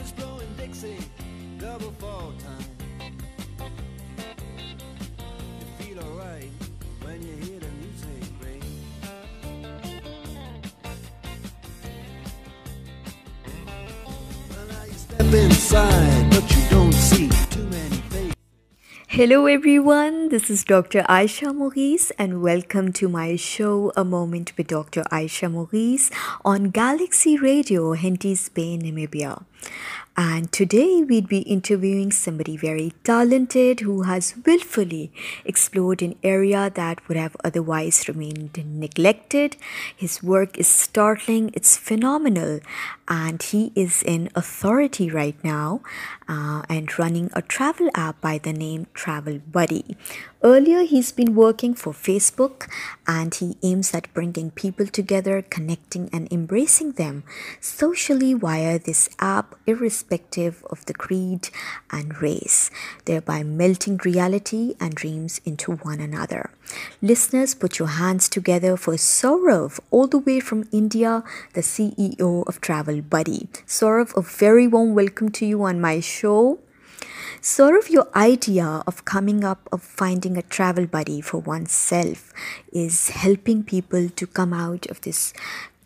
is blowing Dixie, double fall time. You feel alright when you hear the music ring. Well, now you step inside. Hello, everyone. This is Dr. Aisha Maurice, and welcome to my show, A Moment with Dr. Aisha Maurice, on Galaxy Radio, Henties Bay, Namibia. And today we'd be interviewing somebody very talented who has willfully explored an area that would have otherwise remained neglected. His work is startling, it's phenomenal, and he is in authority right now uh, and running a travel app by the name Travel Buddy. Earlier, he's been working for Facebook and he aims at bringing people together, connecting and embracing them socially via this app, irrespective of the creed and race, thereby melting reality and dreams into one another. Listeners, put your hands together for Saurav, all the way from India, the CEO of Travel Buddy. Saurav, a very warm welcome to you on my show of your idea of coming up of finding a travel buddy for oneself is helping people to come out of this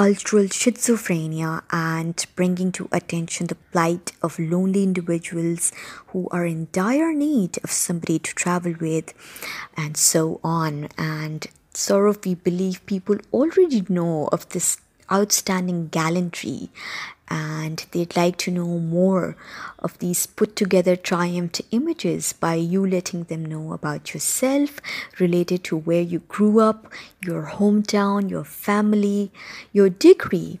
cultural schizophrenia and bringing to attention the plight of lonely individuals who are in dire need of somebody to travel with and so on. And sort of we believe people already know of this outstanding gallantry and they'd like to know more of these put together triumphed images by you letting them know about yourself related to where you grew up, your hometown, your family, your degree,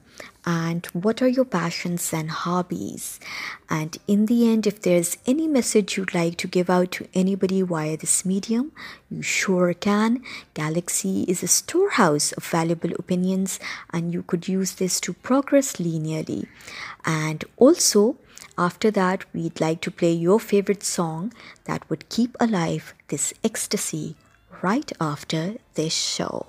and what are your passions and hobbies. And in the end, if there's any message you'd like to give out to anybody via this medium, you sure can. Galaxy is a storehouse of valuable opinions, and you could use this to progress linearly. And also, after that, we'd like to play your favorite song that would keep alive this ecstasy right after this show.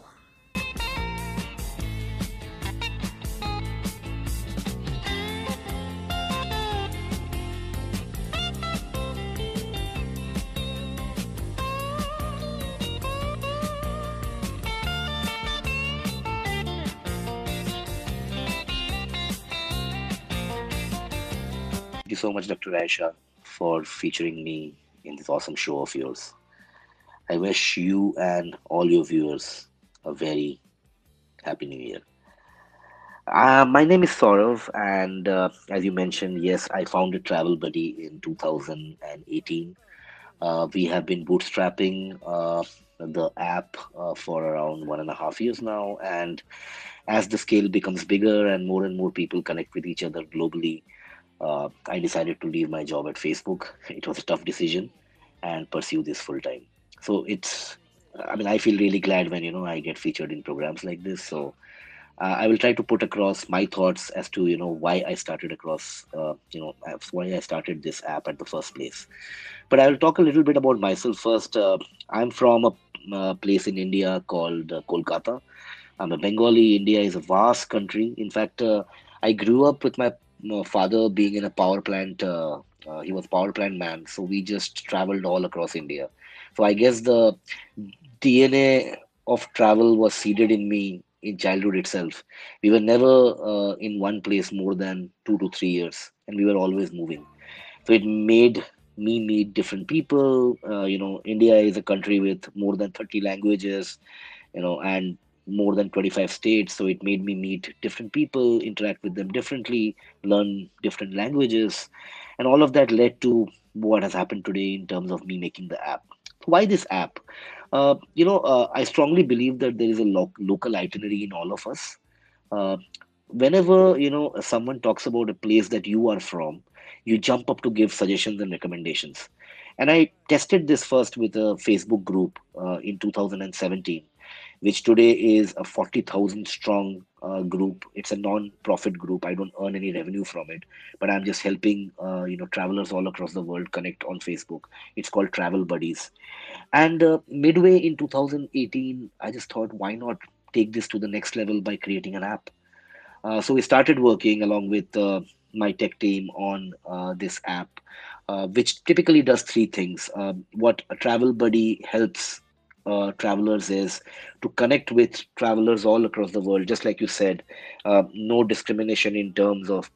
You so much, Dr. Aisha, for featuring me in this awesome show of yours. I wish you and all your viewers a very happy new year. Uh, my name is Saurav, and uh, as you mentioned, yes, I founded Travel Buddy in 2018. Uh, we have been bootstrapping uh, the app uh, for around one and a half years now, and as the scale becomes bigger and more and more people connect with each other globally, uh, I decided to leave my job at Facebook. It was a tough decision and pursue this full time. So it's, I mean, I feel really glad when, you know, I get featured in programs like this. So uh, I will try to put across my thoughts as to, you know, why I started across, uh, you know, why I started this app at the first place. But I will talk a little bit about myself first. Uh, I'm from a, a, place in India called uh, Kolkata. I'm a Bengali. India is a vast country. In fact, uh, I grew up with my father being in a power plant uh, uh, he was power plant man. So we just traveled all across india. So i guess the dna of travel was seeded in me in childhood itself. We were never uh, in one place more than 2 to 3 years and we were always moving. So it made me meet different people. Uh, you know india is a country with more than 30 languages you know and more than 25 states so it made me meet different people interact with them differently learn different languages. And all of that led to what has happened today in terms of me making the app. Why this app? Uh, you know uh, i strongly believe that there is a lo- local itinerary in all of us. Uh, whenever you know someone talks about a place that you are from you jump up to give suggestions and recommendations. And i tested this first with a facebook group uh, in 2017 which today is a 40,000 strong uh, group. It's a non-profit group. I don't earn any revenue from it, but I'm just helping uh, you know travelers all across the world connect on Facebook. It's called Travel Buddies. And uh, midway in 2018, I just thought, why not take this to the next level by creating an app? Uh, so we started working along with uh, my tech team on uh, this app, which typically does three things. Um, what a Travel Buddy helps uh, travelers is to connect with travelers all across the world just like you said uh, no discrimination in terms of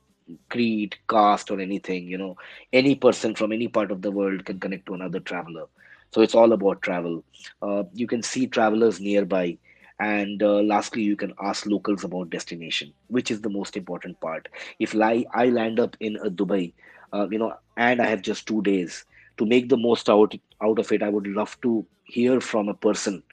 creed, caste, or anything. You know, any person from any part of the world can connect to another traveler. So it's all about travel. Uh, you can see travelers nearby. And uh, lastly, you can ask locals about destination, which is the most important part. If I, I land up in a Dubai, uh, you know, and I have just two days to make the most out out of it, I would love to hear from a person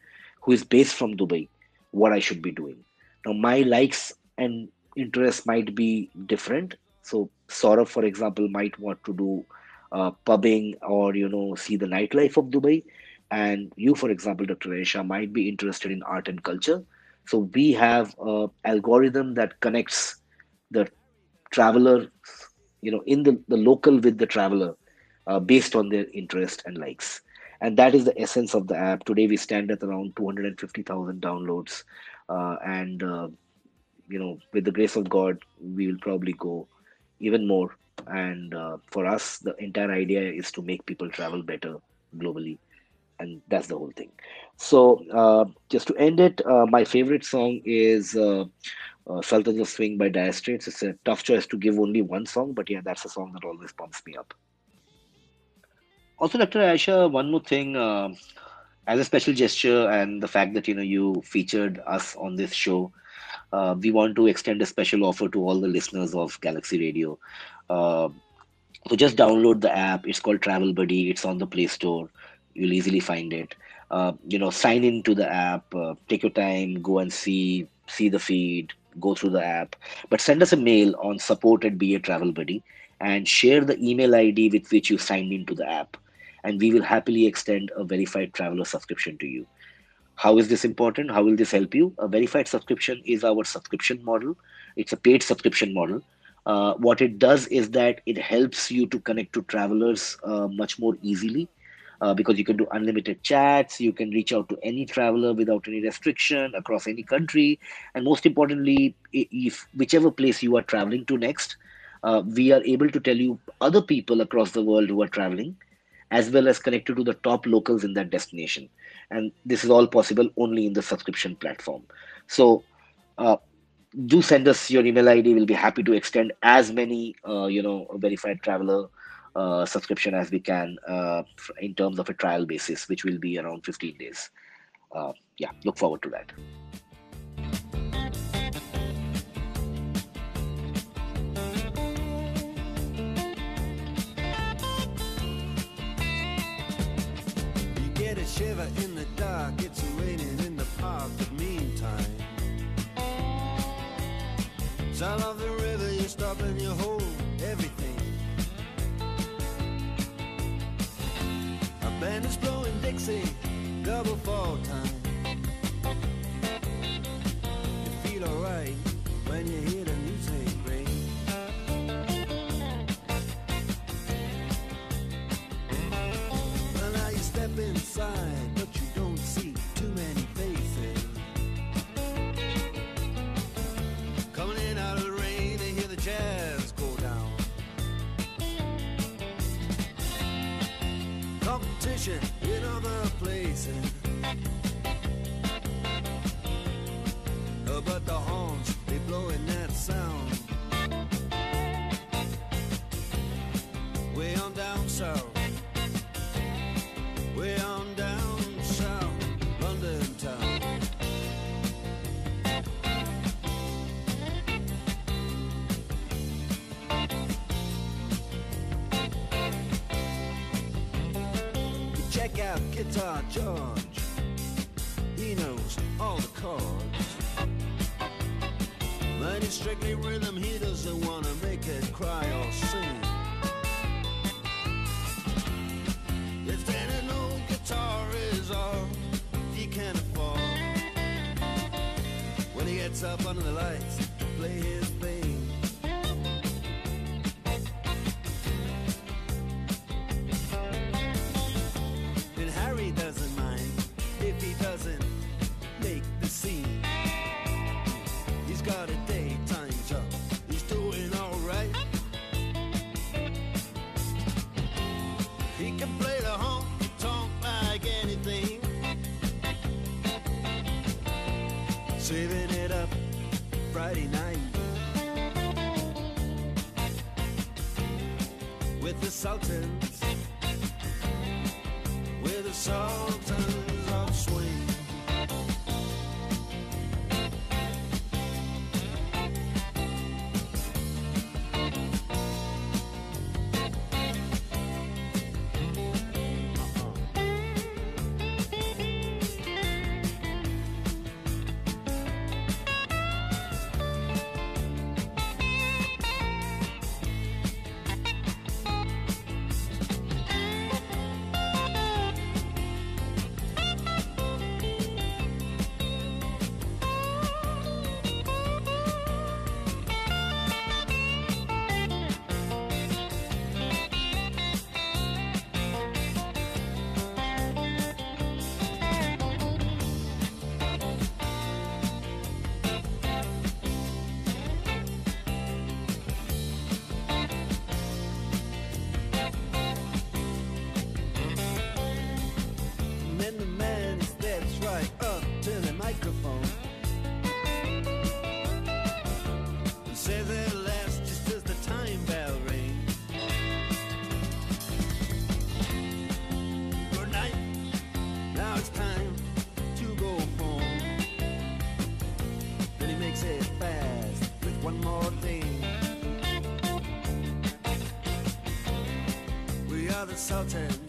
who is based from Dubai what I should be doing. Now, my likes and interests might be different. So, Saurav, for example, might want to do uh, pubbing or you know see the nightlife of Dubai, and you, for example, Dr. Aisha, might be interested in art and culture. So, we have a algorithm that connects the traveler, you know, in the, the local with the traveler uh, based on their interest and likes and that is the essence of the app. Today we stand at around 250000 downloads. Uh, and uh, you know with the grace of god we will probably go even more. And uh, for us the entire idea is to make people travel better globally. And that's the whole thing. So uh, just to end it uh, my favorite song is uh, sultans of swing by dire straits. It's a tough choice to give only one song but yeah that's a song that always pumps me up also, Dr. Aisha, one more thing, uh, as a special gesture and the fact that you know you featured us on this show, uh, we want to extend a special offer to all the listeners of Galaxy Radio. Uh, so just download the app. It's called Travel Buddy. It's on the Play Store. You'll easily find it. Uh, you know, sign into the app. Uh, take your time. Go and see see the feed. Go through the app. But send us a mail on support at a Travel Buddy and share the email ID with which you signed into the app and we will happily extend a verified traveler subscription to you. How is this important? How will this help you? A verified subscription is our subscription model. It's a paid subscription model. Uh, what it does is that it helps you to connect to travelers uh, much more easily uh, because you can do unlimited chats. You can reach out to any traveler without any restriction across any country. And most importantly, if whichever place you are traveling to next, uh, we are able to tell you other people across the world who are traveling as well as connected to the top locals in that destination. And this is all possible only in the subscription platform. So uh, do send us your email ID. We'll be happy to extend as many, uh, you know, verified traveler uh, subscription as we can uh, in terms of a trial basis, which will be around 15 days. Uh, yeah, look forward to that. Shiver in the dark, it's raining in the park, but meantime Sound of the river, you stop and you hold everything. A band is blowing Dixie, double fall time. You feel alright when you hear Competition in other places. Uh, But the horns, they blowing that sound. Way on down south. You Guitar George. He knows all the chords. But strictly rhythm, he doesn't wanna make it cry or sing. If any old guitar is all he can afford When he gets up under the lights We